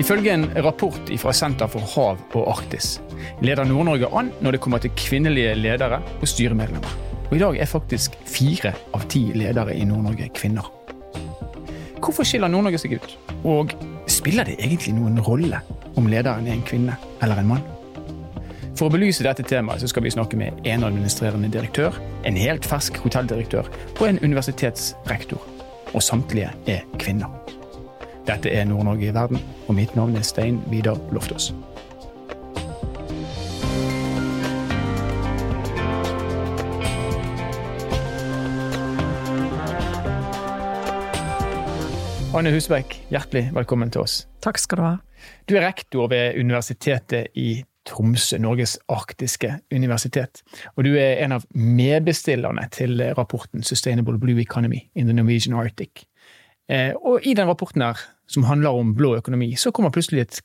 Ifølge en rapport fra Senter for hav og Arktis leder Nord-Norge an når det kommer til kvinnelige ledere og styremedlemmer. Og i dag er faktisk fire av ti ledere i Nord-Norge kvinner. Hvorfor skiller Nord-Norge seg ut? Og spiller det egentlig noen rolle om lederen er en kvinne eller en mann? For å belyse dette temaet så skal vi snakke med en administrerende direktør, en helt fersk hotelldirektør og en universitetsrektor. Og samtlige er kvinner. Dette er Nord-Norge i verden, og mitt navn er Stein Vidar Loftaas. Anne Husbekk, hjertelig velkommen til oss. Takk skal du ha. Du er rektor ved Universitetet i Tromsø, Norges arktiske universitet. Og du er en av medbestillerne til rapporten Sustainable Blue Economy in the Norwegian Arctic. Eh, og i den rapporten her, som handler om blå økonomi, så kommer plutselig et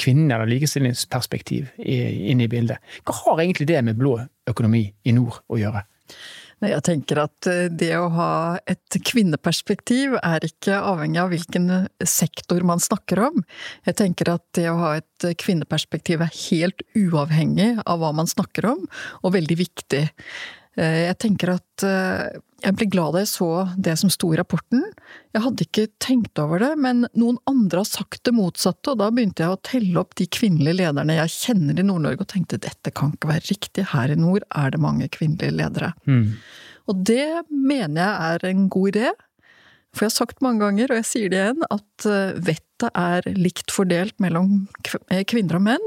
kvinne- eller likestillingsperspektiv inn i bildet. Hva har egentlig det med blå økonomi i nord å gjøre? Jeg tenker at eh, det å ha et kvinneperspektiv er ikke avhengig av hvilken sektor man snakker om. Jeg tenker at det å ha et kvinneperspektiv er helt uavhengig av hva man snakker om, og veldig viktig. Eh, jeg tenker at eh, jeg ble glad da jeg så det som sto i rapporten. Jeg hadde ikke tenkt over det, men noen andre har sagt det motsatte, og da begynte jeg å telle opp de kvinnelige lederne jeg kjenner i Nord-Norge, og tenkte dette kan ikke være riktig, her i nord er det mange kvinnelige ledere. Mm. Og det mener jeg er en god idé. For jeg har sagt mange ganger, og jeg sier det igjen, at eh, vettet er likt fordelt mellom kvinner og menn.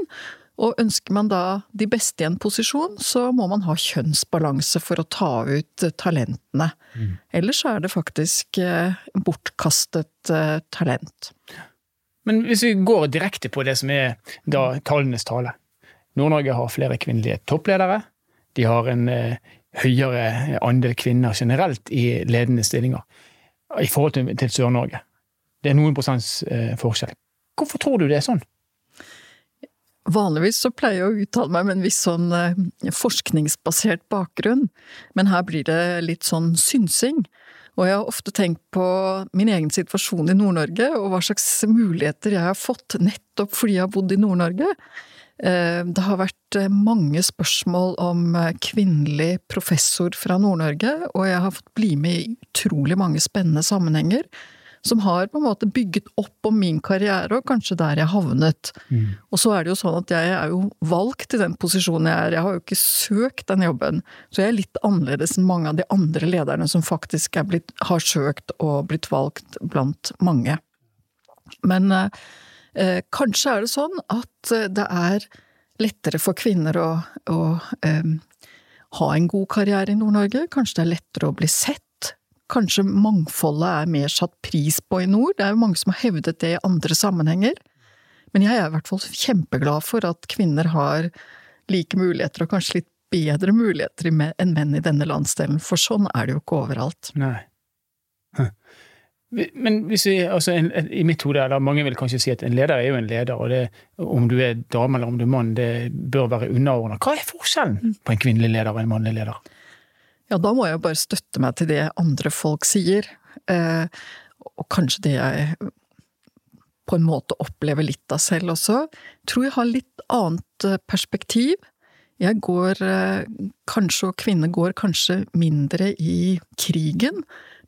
Og ønsker man da de beste i en posisjon, så må man ha kjønnsbalanse for å ta ut eh, talentene. Mm. Ellers er det faktisk eh, bortkastet eh, talent. Men hvis vi går direkte på det som er da tallenes tale. Nord-Norge har flere kvinnelige toppledere. De har en høyere andel kvinner generelt i ledende stillinger i forhold til, til Sør-Norge. Det er noen prosents forskjell. Hvorfor tror du det er sånn? Vanligvis så pleier jeg å uttale meg med en viss sånn eh, forskningsbasert bakgrunn, men her blir det litt sånn synsing. Og jeg har ofte tenkt på min egen situasjon i Nord-Norge, og hva slags muligheter jeg har fått nettopp fordi jeg har bodd i Nord-Norge. Eh, det har vært eh, mange spørsmål om kvinnelig professor fra Nord-Norge, og jeg har fått bli med i utrolig mange spennende sammenhenger som har på en måte bygget opp om min karriere, og kanskje der jeg havnet. Mm. Og så er det jo sånn at jeg er jo valgt i den posisjonen jeg er, jeg har jo ikke søkt den jobben. Så jeg er litt annerledes enn mange av de andre lederne som faktisk blitt, har søkt og blitt valgt blant mange. Men eh, kanskje er det sånn at eh, det er lettere for kvinner å, å eh, ha en god karriere i Nord-Norge. Kanskje det er lettere å bli sett kanskje mangfoldet er mer satt pris på i nord. Det er jo mange som har hevdet det i andre sammenhenger. Men jeg er i hvert fall kjempeglad for at kvinner har like muligheter, og kanskje litt bedre muligheter enn menn i denne landsdelen, for sånn er det jo ikke overalt. Nei. Men hvis vi, altså en, i mitt hode, eller mange vil kanskje si at en leder er jo en leder, og det, om du er dame eller om du er mann, det bør være underordna. Hva er forskjellen på en kvinnelig leder og en mannlig leder? Ja, da må jeg bare støtte meg til det andre folk sier. Eh, og kanskje det jeg på en måte opplever litt av selv også. Tror jeg har litt annet eh, perspektiv. Jeg går eh, kanskje, og kvinner går kanskje mindre i krigen,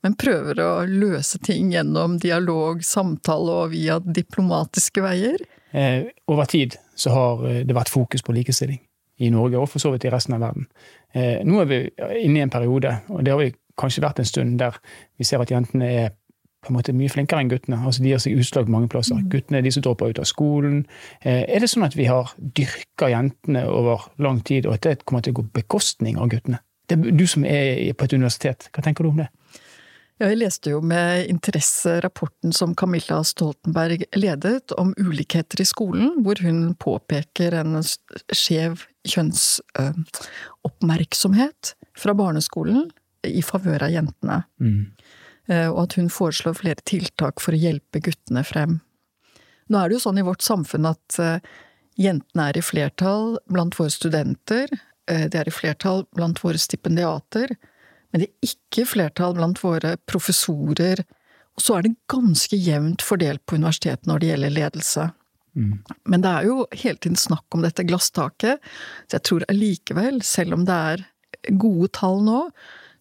men prøver å løse ting gjennom dialog, samtale og via diplomatiske veier. Eh, over tid så har det vært fokus på likestilling i Norge, og for så vidt i resten av verden. Eh, nå er vi inne i en periode, og det har vi kanskje vært en stund, der vi ser at jentene er på en måte mye flinkere enn guttene. altså De gir seg utslag mange plasser. Mm. Guttene er de som dropper ut av skolen. Eh, er det sånn at vi har dyrka jentene over lang tid, og at det kommer til å gå bekostning av guttene? Det er du som er på et universitet, hva tenker du om det? Ja, jeg leste jo med interesse rapporten som Camilla Stoltenberg ledet om ulikheter i skolen, hvor hun påpeker en skjev kjønnsoppmerksomhet fra barneskolen i favør av jentene. Mm. Eh, og at hun foreslår flere tiltak for å hjelpe guttene frem. Nå er det jo sånn i vårt samfunn at eh, jentene er i flertall blant våre studenter, de er i flertall blant våre stipendiater, men det er ikke flertall blant våre professorer. Og så er det ganske jevnt fordelt på universitetet når det gjelder ledelse. Mm. Men det er jo hele tiden snakk om dette glasstaket, så jeg tror allikevel, selv om det er gode tall nå,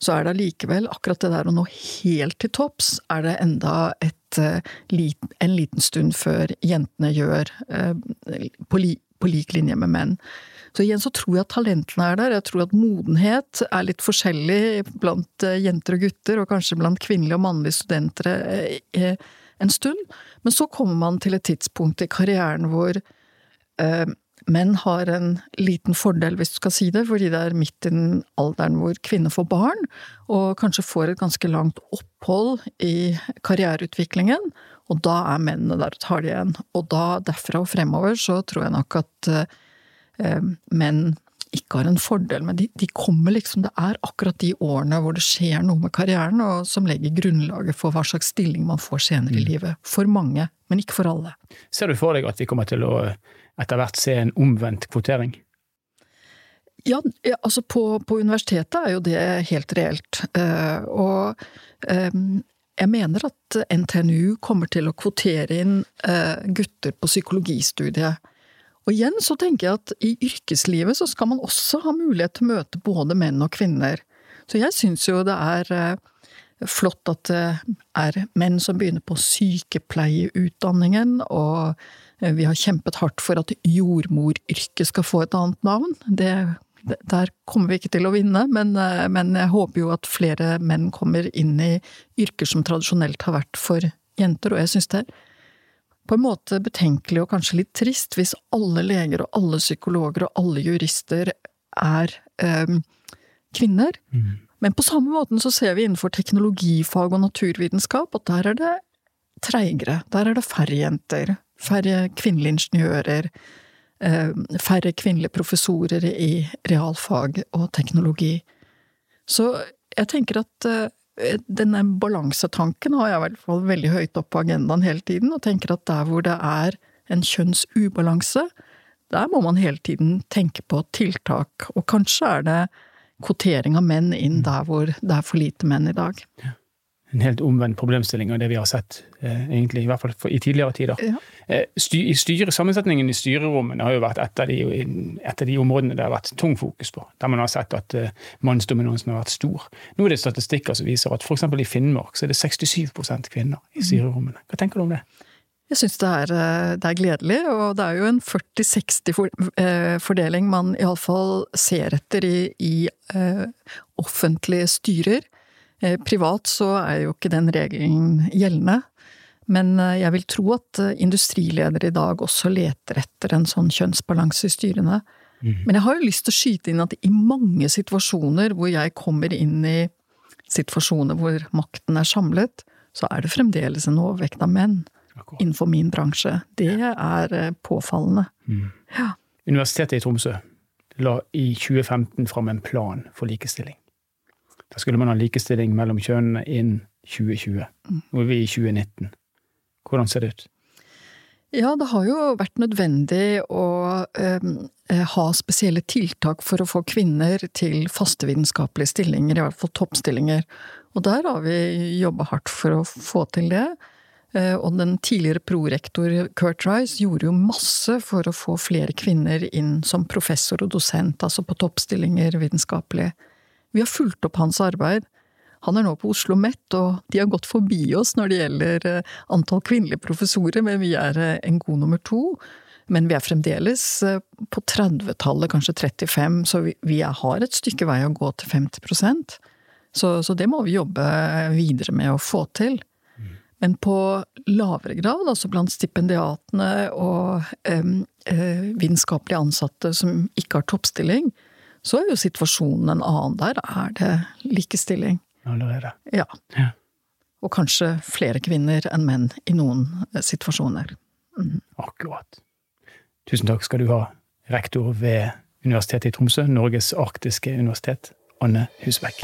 så er det allikevel akkurat det der å nå helt til topps, er det enda et, uh, en liten stund før jentene gjør på, li, på lik linje med menn. Så igjen så tror jeg at talentene er der. Jeg tror at modenhet er litt forskjellig blant uh, jenter og gutter, og kanskje blant kvinnelige og mannlige studenter en stund. Men så kommer man til et tidspunkt i karrieren hvor menn har en liten fordel, hvis du skal si det, fordi det er midt i den alderen hvor kvinner får barn, og kanskje får et ganske langt opphold i karriereutviklingen, og da er mennene der og tar det igjen. Og da, derfra og fremover, så tror jeg nok at eh, menn ikke har en fordel, men de, de, kommer liksom Det er akkurat de årene hvor det skjer noe med karrieren, og som legger grunnlaget for hva slags stilling man får senere i mm. livet. For mange, men ikke for alle. Ser du for deg at vi kommer til å etter hvert se en omvendt kvotering? Ja, altså på, på, universitetet er jo det helt reelt. Uh, og um, jeg mener at NTNU kommer til å kvotere inn uh, gutter på psykologistudiet. Og igjen så tenker jeg at i yrkeslivet så skal man også ha mulighet til å møte både menn og kvinner. Så jeg syns jo det er uh, flott at det er menn som begynner på sykepleieutdanningen, og Eh, vi har kjempet hardt for at jordmoryrket skal få et annet navn. Det, der kommer vi ikke til å vinne, men, eh, men, jeg håper jo at flere menn kommer inn i yrker som tradisjonelt har vært for jenter, og jeg syns det er på en måte betenkelig og kanskje litt trist hvis alle leger og alle psykologer og alle jurister er eh, kvinner. Mm. Men på samme måten så ser vi innenfor teknologifag og naturvitenskap at der er det treigere. Der er det færre jenter færre kvinnelige ingeniører, eh, færre kvinnelige professorer i realfag og teknologi. Så jeg tenker at eh, denne balansetanken har jeg i hvert fall veldig høyt opp på agendaen hele tiden, og tenker at der hvor det er en kjønnsubalanse, der må man hele tiden tenke på tiltak, og kanskje er det kvotering av menn inn mm. der hvor det er for lite menn i dag. Ja en helt omvendt problemstilling av det vi har sett, eh, egentlig, i hvert fall i tidligere tider. Ja. Eh, i styre, Sammensetningen i styrerommene har jo vært et av, de, et av, de, områdene det har vært tung fokus på. Der man har sett at eh, mannsdominansen har vært stor. Nå er det statistikker som viser at f.eks. i Finnmark så er det 67% kvinner i mm. styrerommene. Hva tenker du om det? Jeg syns det, det, er gledelig, og det er jo en 40-60-fordeling man iallfall ser etter i, i uh, offentlige styrer. Eh, privat så er jo ikke den regelen gjeldende. Men eh, jeg vil tro at eh, industriledere i dag også leter etter en sånn kjønnsbalanse i styrene. Mm. Men jeg har jo lyst til å skyte inn at i mange situasjoner hvor jeg kommer inn i situasjoner hvor makten er samlet, så er det fremdeles en overvekt av menn Akkurat. innenfor min bransje. Det er påfallende. Mm. Ja. Universitetet i Tromsø la i 2015 fram en plan for likestilling. Da skulle man ha likestilling mellom kjønnene innen 2020. Nå er vi i 2019. Hvordan ser det ut? Ja, det har jo vært nødvendig å eh, ha spesielle tiltak for å få kvinner til faste vitenskapelige stillinger, i hvert fall toppstillinger. Og der har vi jobba hardt for å få til det. Eh, og den tidligere prorektor Kurt Rice gjorde jo masse for å få flere kvinner inn som professor og dosent, altså på toppstillinger vitenskapelig. Vi har fulgt opp hans arbeid. Han er nå på Oslo OsloMet, og de har gått forbi oss når det gjelder eh, antall kvinnelige professorer, men vi er eh, en god nummer to. Men vi er fremdeles eh, på 30-tallet, kanskje 35, så vi, har et stykke vei å gå til 50% så, så det må vi jobbe videre med å få til. Men på lavere grad, altså blant stipendiatene og eh, vitenskapelig ansatte som ikke har toppstilling, så er jo situasjonen en annen. Der er det likestilling. Allerede. Ja. ja. Og kanskje flere kvinner enn menn i noen eh, situasjoner. Mm. Akkurat. Tusen takk skal du ha, rektor ved Universitetet i Tromsø, Norges arktiske universitet, Anne Husbekk.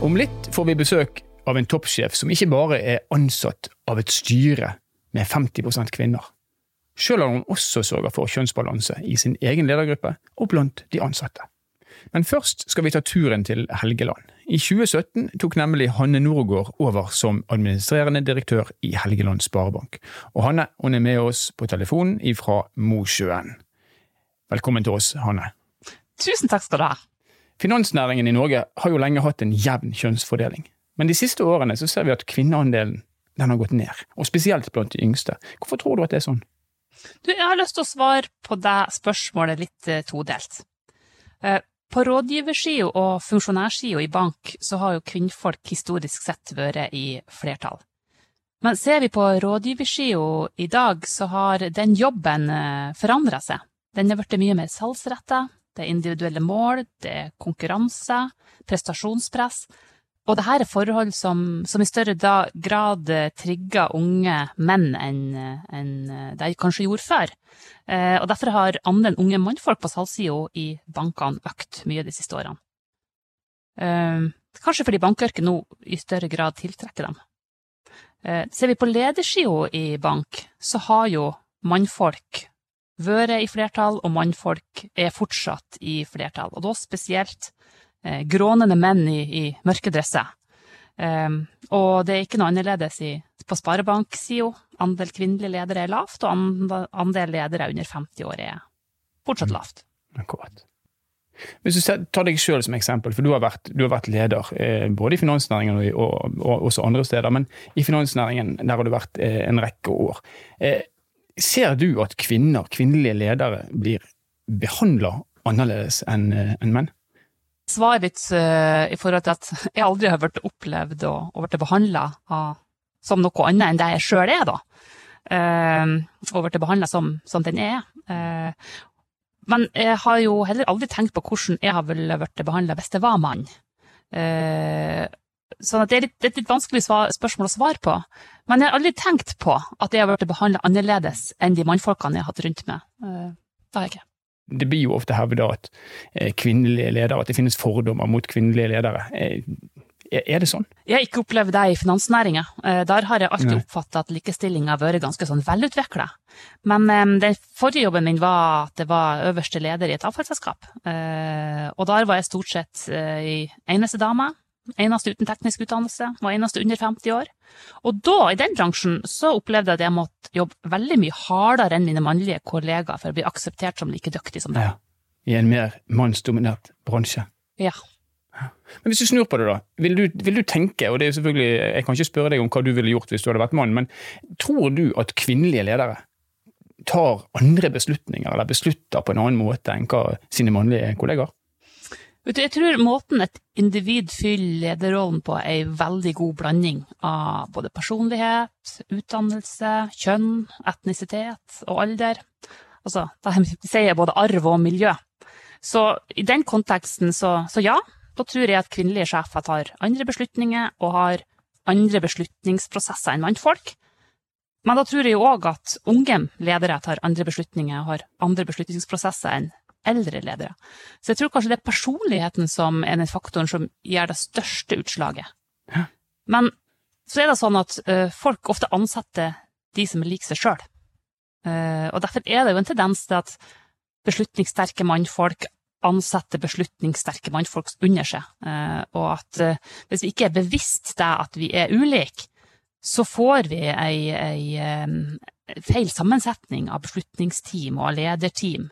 Om litt får vi besøk av en toppsjef som ikke bare er ansatt av et styre med 50 kvinner. Selv har hun også sørget for kjønnsbalanse i sin egen ledergruppe og blant de ansatte. Men først skal vi ta turen til Helgeland. I 2017 tok nemlig Hanne Norgård over som administrerende direktør i Helgeland Sparebank. Og Hanne hun er med oss på telefonen fra Mosjøen. Velkommen til oss, Hanne. Tusen takk skal du ha. Finansnæringen i Norge har jo lenge hatt en jevn kjønnsfordeling. Men de siste årene så ser vi at kvinneandelen den har gått ned, og spesielt blant de yngste. Hvorfor tror du at det er sånn? Du, jeg har lyst til å svare på det spørsmålet litt eh, todelt. Eh, på rådgiversida og funksjonærsida i bank så har jo kvinnfolk historisk sett vært i flertall. Men ser vi på rådgiversida i dag, så har den jobben eh, forandra seg. Den er blitt mye mer salgsretta, det er individuelle mål, det er konkurranse, prestasjonspress. Og det her er forhold som, som i større grad eh, trigger unge menn enn en de kanskje gjorde før. Eh, og derfor har andelen unge mannfolk på salgssida i bankene økt mye de siste årene. Eh, kanskje fordi bankyrket nå i større grad tiltrekker dem. Ser vi på ledersida i bank, så har jo mannfolk vært i flertall, og mannfolk er fortsatt i flertall. Og da spesielt eh, grånende menn i, i mørke dresser. Um, og det er ikke noe annerledes i, på sparebanksida. Andel kvinnelige ledere er lavt, og andel ledere under 50 år er fortsatt mm. lavt. Akkurat. Hvis du tar deg sjøl som eksempel, for du har vært, du har vært leder eh, både i finansnæringen og, og, og, også andre steder, men i finansnæringen der har du vært eh, en rekke år. Eh, ser du at kvinner, kvinnelige ledere, blir behandla annerledes enn eh, en menn? Svaret ditt uh, i forhold til at jeg aldri har vært opplevd og, og blitt behandla som noe annet enn det jeg sjøl er, da. Uh, og blitt behandla som, som, den er. Uh, men jeg har jo heller aldri tenkt på hvordan jeg ville blitt behandla hvis det var mann. Så det er, litt, et litt vanskelig spørsmål å svare på. Men jeg har aldri tenkt på at jeg har blitt behandla annerledes enn de mannfolkene jeg har hatt rundt meg. Det har jeg ikke det blir jo ofte hevda at eh, kvinnelige ledere, at det finnes fordommer mot kvinnelige ledere. Eh, er det sånn? Jeg har ikke opplevd det i finansnæringa. Eh, der har jeg alltid oppfatta at likestillinga har vært ganske sånn velutvikla. Men den forrige jobben min var at det var øverste leder i et avfallsselskap. Og der var jeg stort sett eneste dame Eneste uten teknisk utdannelse, var eneste under 50 år. Og da, i den bransjen, så opplevde jeg at jeg måtte jobbe veldig mye hardere enn mine mannlige kollegaer for å bli akseptert som like dyktig som deg. Ja. I en mer mannsdominert bransje. Ja. Men hvis du snur på det, da. Vil du, vil du, tenke, og det er selvfølgelig, jeg kan ikke spørre deg om hva du ville gjort hvis du hadde vært mann, men tror du at kvinnelige ledere tar andre beslutninger, eller beslutter på en annen måte enn hva sine mannlige kollegaer? Jeg tror måten et individ fyller lederrollen på, er en veldig god blanding av både personlighet, utdannelse, kjønn, etnisitet og alder. Altså, da sier jeg både arv og miljø. Så i den konteksten, så, så ja, da tror jeg at kvinnelige sjefer tar andre beslutninger og har andre beslutningsprosesser enn mannfolk. Men da tror jeg òg at unge ledere tar andre beslutninger og har andre beslutningsprosesser enn eldre ledere. Så jeg tror kanskje det er personligheten som er den faktoren som gjør det største utslaget. Ja. Men så er det sånn at uh, folk ofte ansetter de som er lik seg sjøl. Uh, eh, og derfor er det jo en tendens til at beslutningssterke mannfolk ansetter beslutningssterke mannfolk under seg. Uh, og at hvis vi ikke er bevisst det at vi er ulike, så får vi ei, ei feil sammensetning av beslutningsteam og lederteam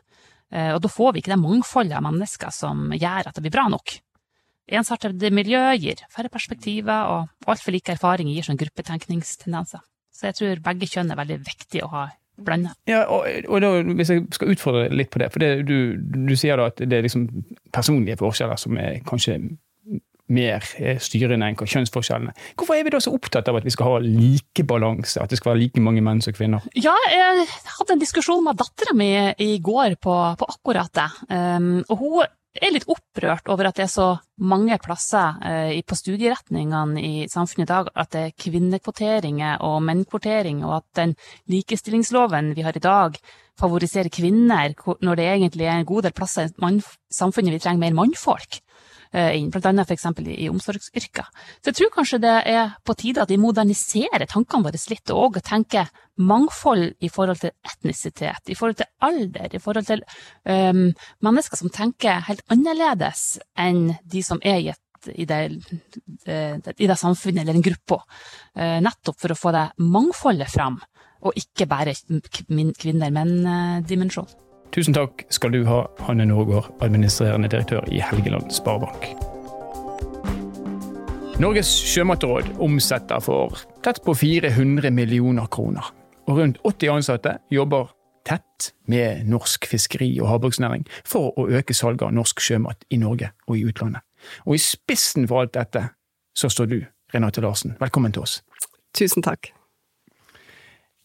og da får vi ikke det mangfoldet av mennesker som gjør at det blir bra nok. Ensartede miljø gir færre perspektiver, og altfor like erfaringer gir sånn gruppetenkningstendenser. Så jeg tror begge kjønn er veldig viktig å ha blanda. Ja, og, og da, Hvis jeg skal utfordre litt på det, for det, du, du, sier da at det er liksom personlige forskjeller som er kanskje mer styrende enn kjønnsforskjellene. Hvorfor er vi da så opptatt av at vi skal ha like balanse, at det skal være like mange menn som kvinner? Ja, jeg hadde en diskusjon med dattera mi i går på, på akkurat det. Um, og hun er litt opprørt over at det er så mange plasser uh, på studieretningene i samfunnet i dag at det er kvinnekvoteringer og mennkvotering, og at den likestillingsloven vi har i dag, favoriserer kvinner, når det egentlig er en god del plasser i samfunnet vi trenger mer mannfolk. Eh, inn, annet f.eks. I, omsorgsyrker. Så jeg tror kanskje det er på tide at vi moderniserer tankene våre litt, og tenker mangfold i forhold til etnisitet, i forhold til alder, i forhold til um, mennesker som tenker helt annerledes enn de som er i et i det, i det samfunnet eller den gruppa, nettopp for å få det mangfoldet fram, og ikke bare kvinner-menn-dimensjon. Tusen takk skal du ha, Hanne Norgård, administrerende direktør i Helgeland Sparebank. Norges sjømatråd omsetter for tett på 400 millioner kroner. Og rundt 80 ansatte jobber tett med norsk fiskeri og havbruksnæring for å øke salget av norsk sjømat i Norge og i utlandet. Og i spissen for alt dette så står du, Renate Larsen. Velkommen til oss. Tusen takk.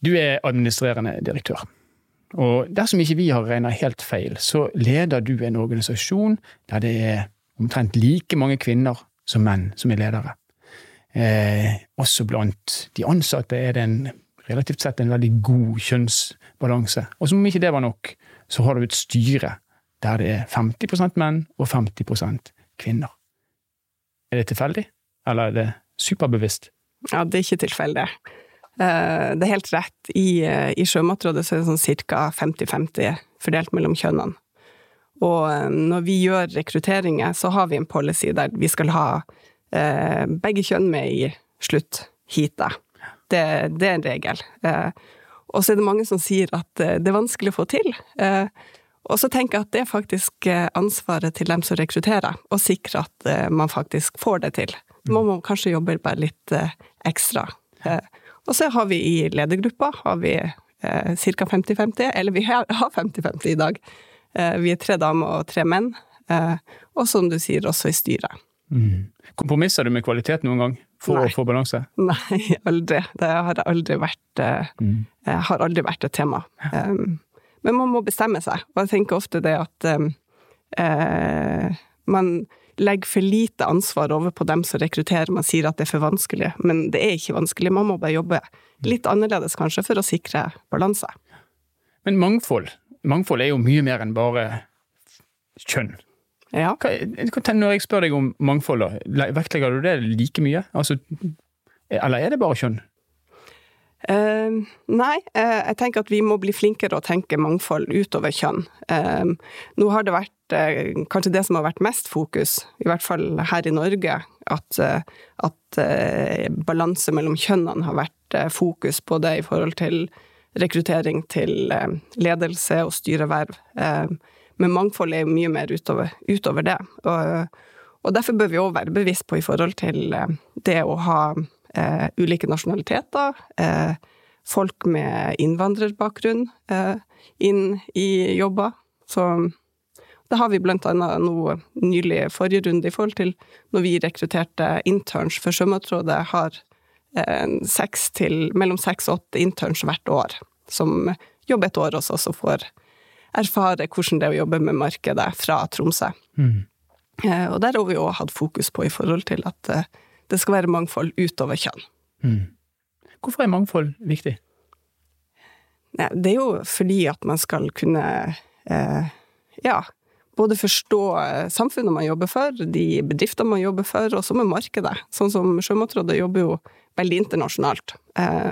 Du er administrerende direktør. Og dersom ikke vi har regna helt feil, så leder du en organisasjon der det er omtrent like mange kvinner som menn som er ledere. Eh, også blant de ansatte er det en relativt sett en veldig god kjønnsbalanse. Og som om ikke det var nok, så har du et styre der det er 50% menn og 50% kvinner. Er det tilfeldig, eller er det superbevisst? Ja, det er ikke tilfeldig. Eh, det er helt rett. I, eh, i Sjømatrådet så er det sånn ca. 50-50 fordelt mellom kjønnene. Og eh, når vi gjør rekrutteringer, så har vi en policy der vi skal ha eh, begge kjønn med i sluttheatet. Det, det, er en regel. Eh, og så er det mange som sier at det er vanskelig å få til. Eh, og så tenker jeg at det er faktisk ansvaret til dem som rekrutterer, å sikre at man faktisk får det til. Da må man kanskje jobbe bare litt ekstra. Og så har vi i ledergruppa har vi eh, ca. 50-50, eller vi har 50-50 i dag. Eh, vi er tre damer og tre menn, eh, og som du sier, også i styret. Mm. Kompromisser du med kvalitet noen gang for Nei. å få balanse? Nei, aldri. Det har aldri vært, eh, mm. har aldri vært et tema. Ja. Um, men man må bestemme seg, og jeg tenker ofte det at um, eh, man legger for lite ansvar over på dem som rekrutterer. Man sier at det er for vanskelig, men det er ikke vanskelig. Man må bare jobbe litt annerledes, kanskje, for å sikre balanse. Men mangfold, mangfold er jo mye mer enn bare kjønn. Ja. Når jeg spør deg om mangfold, vektlegger du det like mye? Altså, eller er det bare kjønn? Uh, nei, uh, jeg tenker at vi må bli flinkere å tenke mangfold utover kjønn. Uh, nå har det vært kanskje det som har vært mest fokus, i hvert fall her i Norge, at, at balanse mellom kjønnene har vært fokus på det i forhold til rekruttering til ledelse og styreverv. men mangfold er jo mye mer utover, utover det. Og, og, derfor bør vi òg være bevisst på i forhold til det å ha eh, ulike nasjonaliteter, eh, folk med innvandrerbakgrunn eh, inn i jobber. Så det har vi blant annet nå nylig forrige runde i forhold til når vi rekrutterte interns, for Sjømatrådet har eh, seks til, mellom seks og åtte interns hvert år som jobber et år hos oss og får erfare hvordan det er å jobbe med markedet fra Tromsø. Mm. Eh, og der har vi òg hatt fokus på i forhold til at det skal være mangfold utover kjønn. Mm. Hvorfor er mangfold viktig? Det er jo fordi at man skal kunne eh, ja, både forstå eh, samfunnet man jobber for, de bedriftene man jobber for, og så med markedet. Sånn som Sjømatrådet jobber jo veldig internasjonalt. Eh,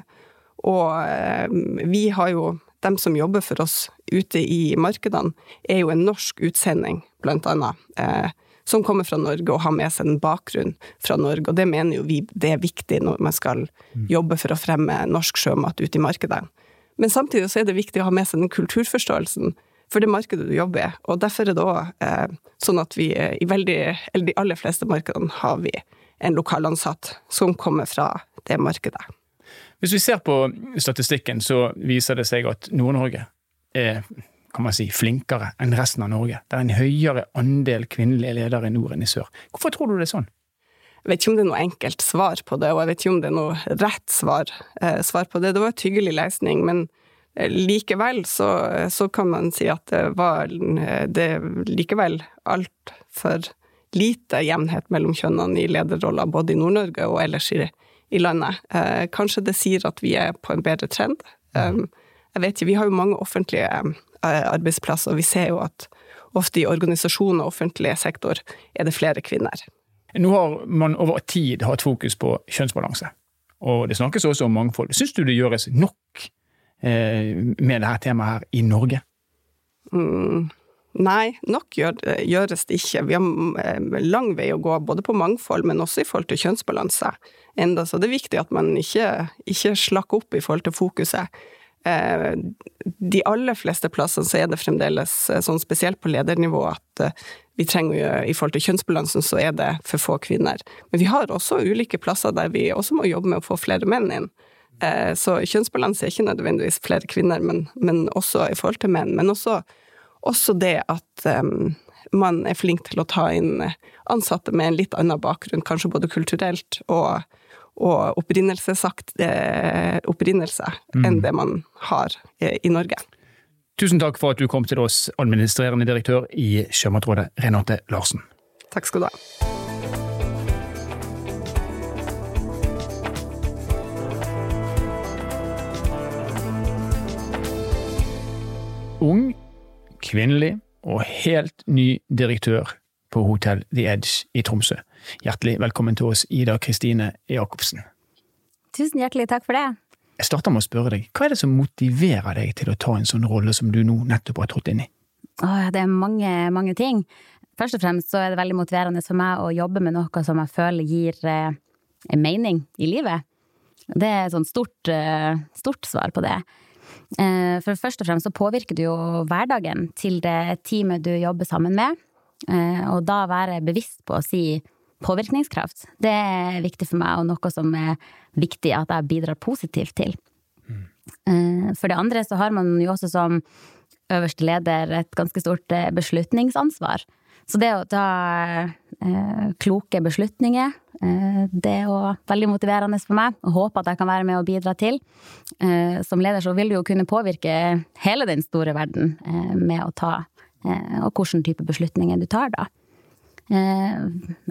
og eh, vi har jo dem som jobber for oss ute i markedene, er jo en norsk utsending, blant annet. Eh, som kommer fra Norge og har med seg en bakgrunn fra Norge. Og det mener jo vi det er viktig når man skal mm. jobbe for å fremme norsk sjømat ute i markedet. Men samtidig så er det viktig å ha med seg den kulturforståelsen for det markedet du jobber i. Og derfor er det òg eh, sånn at vi i veldig, eller de aller fleste markedene har vi en lokalansatt som kommer fra det markedet. Hvis vi ser på statistikken, så viser det seg at Nord-Norge er kan man si, flinkere enn resten av Norge. Det er en høyere andel kvinnelige ledere i nord enn i sør. Hvorfor tror du det er sånn? Jeg vet ikke om det er noe enkelt svar på det, og jeg vet ikke om det er noe rett svar, eh, svar på det. Det var et hyggelig lesning, men eh, likevel så, så, kan man si at det var eh, det likevel altfor lite jevnhet mellom kjønnene i lederroller, både i Nord-Norge og ellers i, i landet. Eh, kanskje det sier at vi er på en bedre trend. Um, jeg vet ikke, Vi har jo mange offentlige Eh, arbeidsplasser. Vi ser jo at ofte i organisasjoner og offentlig sektor er det flere kvinner. Nå har man over tid hatt fokus på kjønnsbalanse, og det snakkes også om mangfold. Syns du det gjøres nok eh, med dette temaet her i Norge? Mm. Nei, nok gjør, gjøres det ikke. Vi har eh, lang vei å gå, både på mangfold, men også i forhold til kjønnsbalanse. Enda så det er viktig at man ikke, ikke slakker opp i forhold til fokuset. Eh, de aller fleste plassene så er det fremdeles eh, sånn spesielt på ledernivå at vi trenger i forhold til kjønnsbalansen så er det for få kvinner. Men vi har også ulike plasser der vi også må jobbe med å få flere menn inn. Så kjønnsbalanse er ikke nødvendigvis flere kvinner, men, men også i forhold til menn. Men også også det at um, man er flink til å ta inn ansatte med en litt annen bakgrunn, kanskje både kulturelt og, og opprinnelsesakt, eh, opprinnelse, mm. enn det man har eh, i Norge. Tusen takk for at du kom til oss, administrerende direktør i Sjømatrådet, Renate Larsen. Takk skal du ha. Ung kvinnelig og helt ny direktør på Hotell The Edge i Tromsø. Hjertelig velkommen til oss, Ida Kristine Jacobsen. Tusen hjertelig takk for det. Jeg starter med å spørre deg, hva er det som motiverer deg til å ta en sånn rolle som du nå nettopp har trådt inn i? Åh, det er mange, mange ting. Først og fremst så er det veldig motiverende for meg å jobbe med noe som jeg føler gir eh, mening i livet. Det er et sånt stort, eh, stort svar på det. Eh, for først og fremst så påvirker du jo hverdagen til det teamet du jobber sammen med. Eh, og da være bevisst på å si påvirkningskraft, det er viktig for meg, og noe som er viktig at jeg bidrar positivt til. Mm. For det andre så har man jo også som øverste leder et ganske stort beslutningsansvar. Så det å ta eh, kloke beslutninger, eh, det er jo veldig motiverende for meg, og håper at jeg kan være med og bidra til. Eh, som leder så vil du jo kunne påvirke hele den store verden eh, med å ta, eh, og hvilken type beslutninger du tar da. Eh,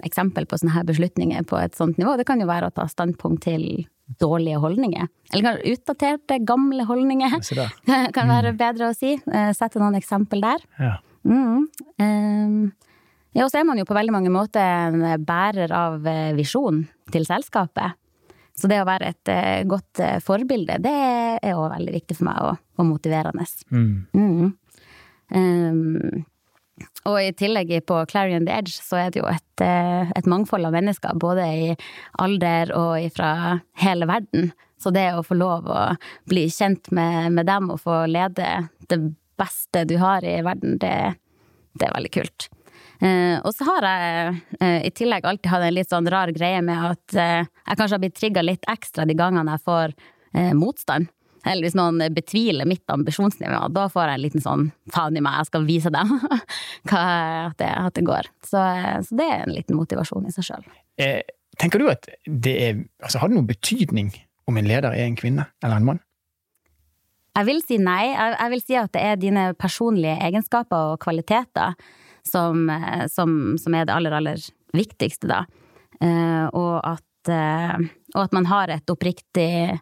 eksempel på sånne her beslutninger på et sånt nivå, det kan jo være å ta standpunkt til dårlige holdninger. Eller utdaterte, gamle holdninger. kan være bedre å si. Sette noen eksempel der. Ja. Mm. Ja, og så er man jo på veldig mange måter en bærer av eh, visjon til selskapet. Så det å være et uh, godt uh, forbilde, det er òg veldig viktig for meg, og, og motiverende. Mm. Mm. Um, og i tillegg på Clarion the Edge så er det jo et, et, mangfold av mennesker, både i alder og fra hele verden. Så det å få lov å bli kjent med, med dem og få lede det beste du har i verden, det, det er veldig kult. Eh, og så har jeg eh, i tillegg alltid hatt en litt sånn rar greie med at eh, jeg kanskje har blitt trigga litt ekstra de gangene jeg får motstand. Eller hvis noen betviler mitt ambisjonsnivå, da får jeg en liten sånn faen i meg, jeg skal vise dem at, det, at det går. Så, så, det er en liten motivasjon i seg sjøl. Eh, tenker du at det er Altså, har det noen betydning om en leder er en kvinne eller en mann? Jeg vil si nei. Jeg, vil si at det er dine personlige egenskaper og kvaliteter som, eh, som, som er det aller, aller viktigste, da. Uh, og at, uh, og at man har et oppriktig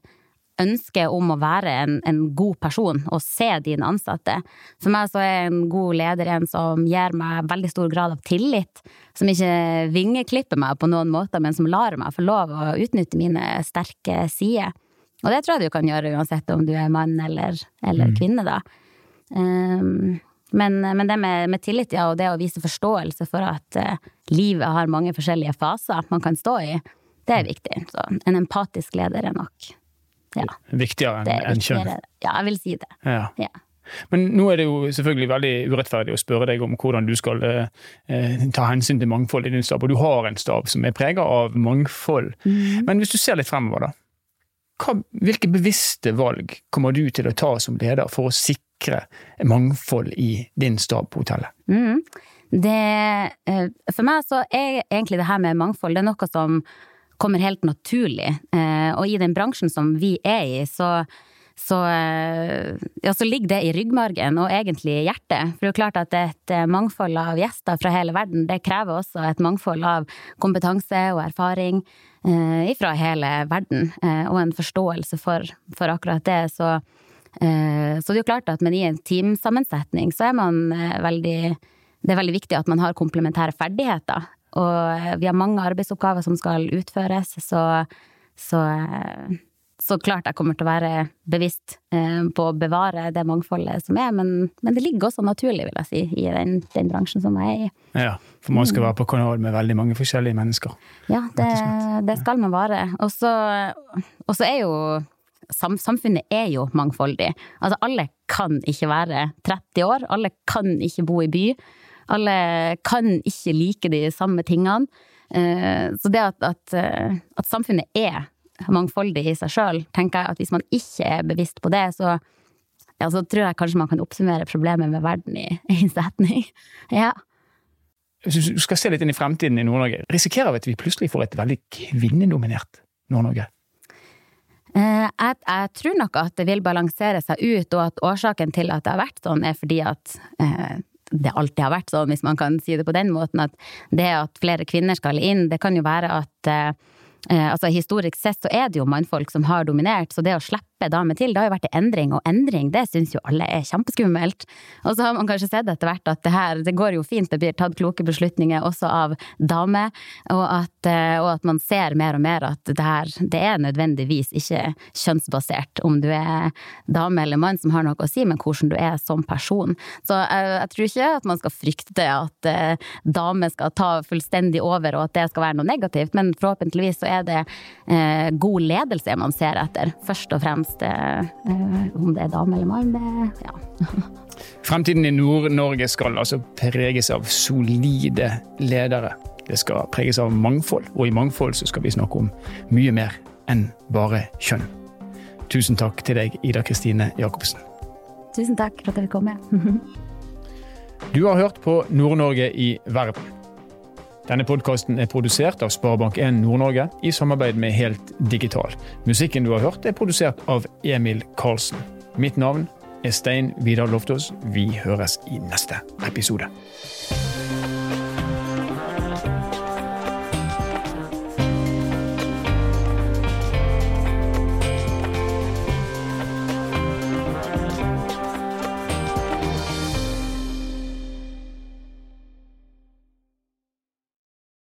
ønske om å være en, en, god person og se dine ansatte. For meg så er en god leder en som gir meg veldig stor grad av tillit. Som ikke vingeklipper meg på noen måter, men som lar meg få lov å utnytte mine sterke sider. Og det tror jeg du kan gjøre uansett om du er mann eller, eller mm. kvinne, da. Um, men, men, det med, med, tillit, ja, og det å vise forståelse for at uh, livet har mange forskjellige faser man kan stå i, det er viktig. Så en empatisk leder er nok ja, Viktigere enn en kjønn? Ja, jeg vil si det. Ja. ja. Men nå er det jo selvfølgelig veldig urettferdig å spørre deg om hvordan du skal eh, ta hensyn til mangfold i din stab, og du har en stab som er prega av mangfold. Mm. Men hvis du ser litt fremover, da. Hva, hvilke bevisste valg kommer du til å ta som leder for å sikre mangfold i din stab på hotellet? Mm. Det, eh, for meg så er egentlig det her med mangfold det er noe som kommer helt naturlig. Eh, og i den bransjen som vi er i, så, så, eh, ja, så ligger det i ryggmargen og egentlig i hjertet. For det er jo klart at et mangfold av gjester fra hele verden, det krever også et mangfold av kompetanse og erfaring fra hele verden. Og en forståelse for, for akkurat det. Så Eh, så det er jo klart at men i en teamsammensetning så er man eh, veldig det er veldig viktig at man har komplementære ferdigheter. Og vi har mange arbeidsoppgaver som skal utføres, så, så, så klart jeg kommer til å være bevisst eh, på å bevare det mangfoldet som er, men, men det ligger også naturlig, vil jeg si, i den, den, bransjen som jeg er i. Ja, for man skal være på kanal med veldig mange forskjellige mennesker. Ja, det, det skal man være. Og så er jo samfunnet er jo mangfoldig. Altså alle kan ikke være 30 år, alle kan ikke bo i by. Alle kan ikke like de samme tingene. Eh, så det at, at, at samfunnet er mangfoldig i seg sjøl, tenker jeg at hvis man ikke er bevisst på det, så, ja, så tror jeg kanskje man kan oppsummere problemet med verden i en setning. Ja. Hvis du skal se litt inn i fremtiden i Nord-Norge, risikerer vi at vi plutselig får et veldig kvinnedominert Nord-Norge? Eh, jeg, jeg, tror nok at det vil balansere seg ut, og at årsaken til at det har vært sånn, er fordi at eh, det alltid har vært sånn, hvis man kan si det på den måten. At det at flere kvinner skal inn, det kan jo være at eh altså Historisk sett så er det jo mannfolk som har dominert, så det å slippe slippe damer til. Det har jo vært en endring, og endring det syns jo alle er kjempeskummelt. Og så har man kanskje sett etter hvert at det her, det går jo fint, det blir tatt kloke beslutninger også av damer, og at, eh, og at man ser mer og mer at det her, det er nødvendigvis ikke kjønnsbasert om du er dame eller mann som har noe å si, men hvordan du er som person. Så jeg, jeg tror ikke at man skal frykte at eh, damer skal ta fullstendig over, og at det skal være noe negativt, men forhåpentligvis så er det eh, god ledelse man ser etter, først og fremst helst eh, om det er dame eller mann. Det, ja. Fremtiden i Nord-Norge skal altså preges av solide ledere. Det skal preges av mangfold, og i mangfold så skal vi snakke om mye mer enn bare kjønn. Tusen takk til deg, Ida Kristine Jacobsen. Tusen takk for at jeg fikk komme. du har hørt på Nord-Norge i verden. Denne podkasten er produsert av Sparebank1 Nord-Norge i samarbeid med Helt Digital. Musikken du har hørt er produsert av Emil Karlsen. Mitt navn er Stein Vidar Loftaas. Vi høres i neste episode.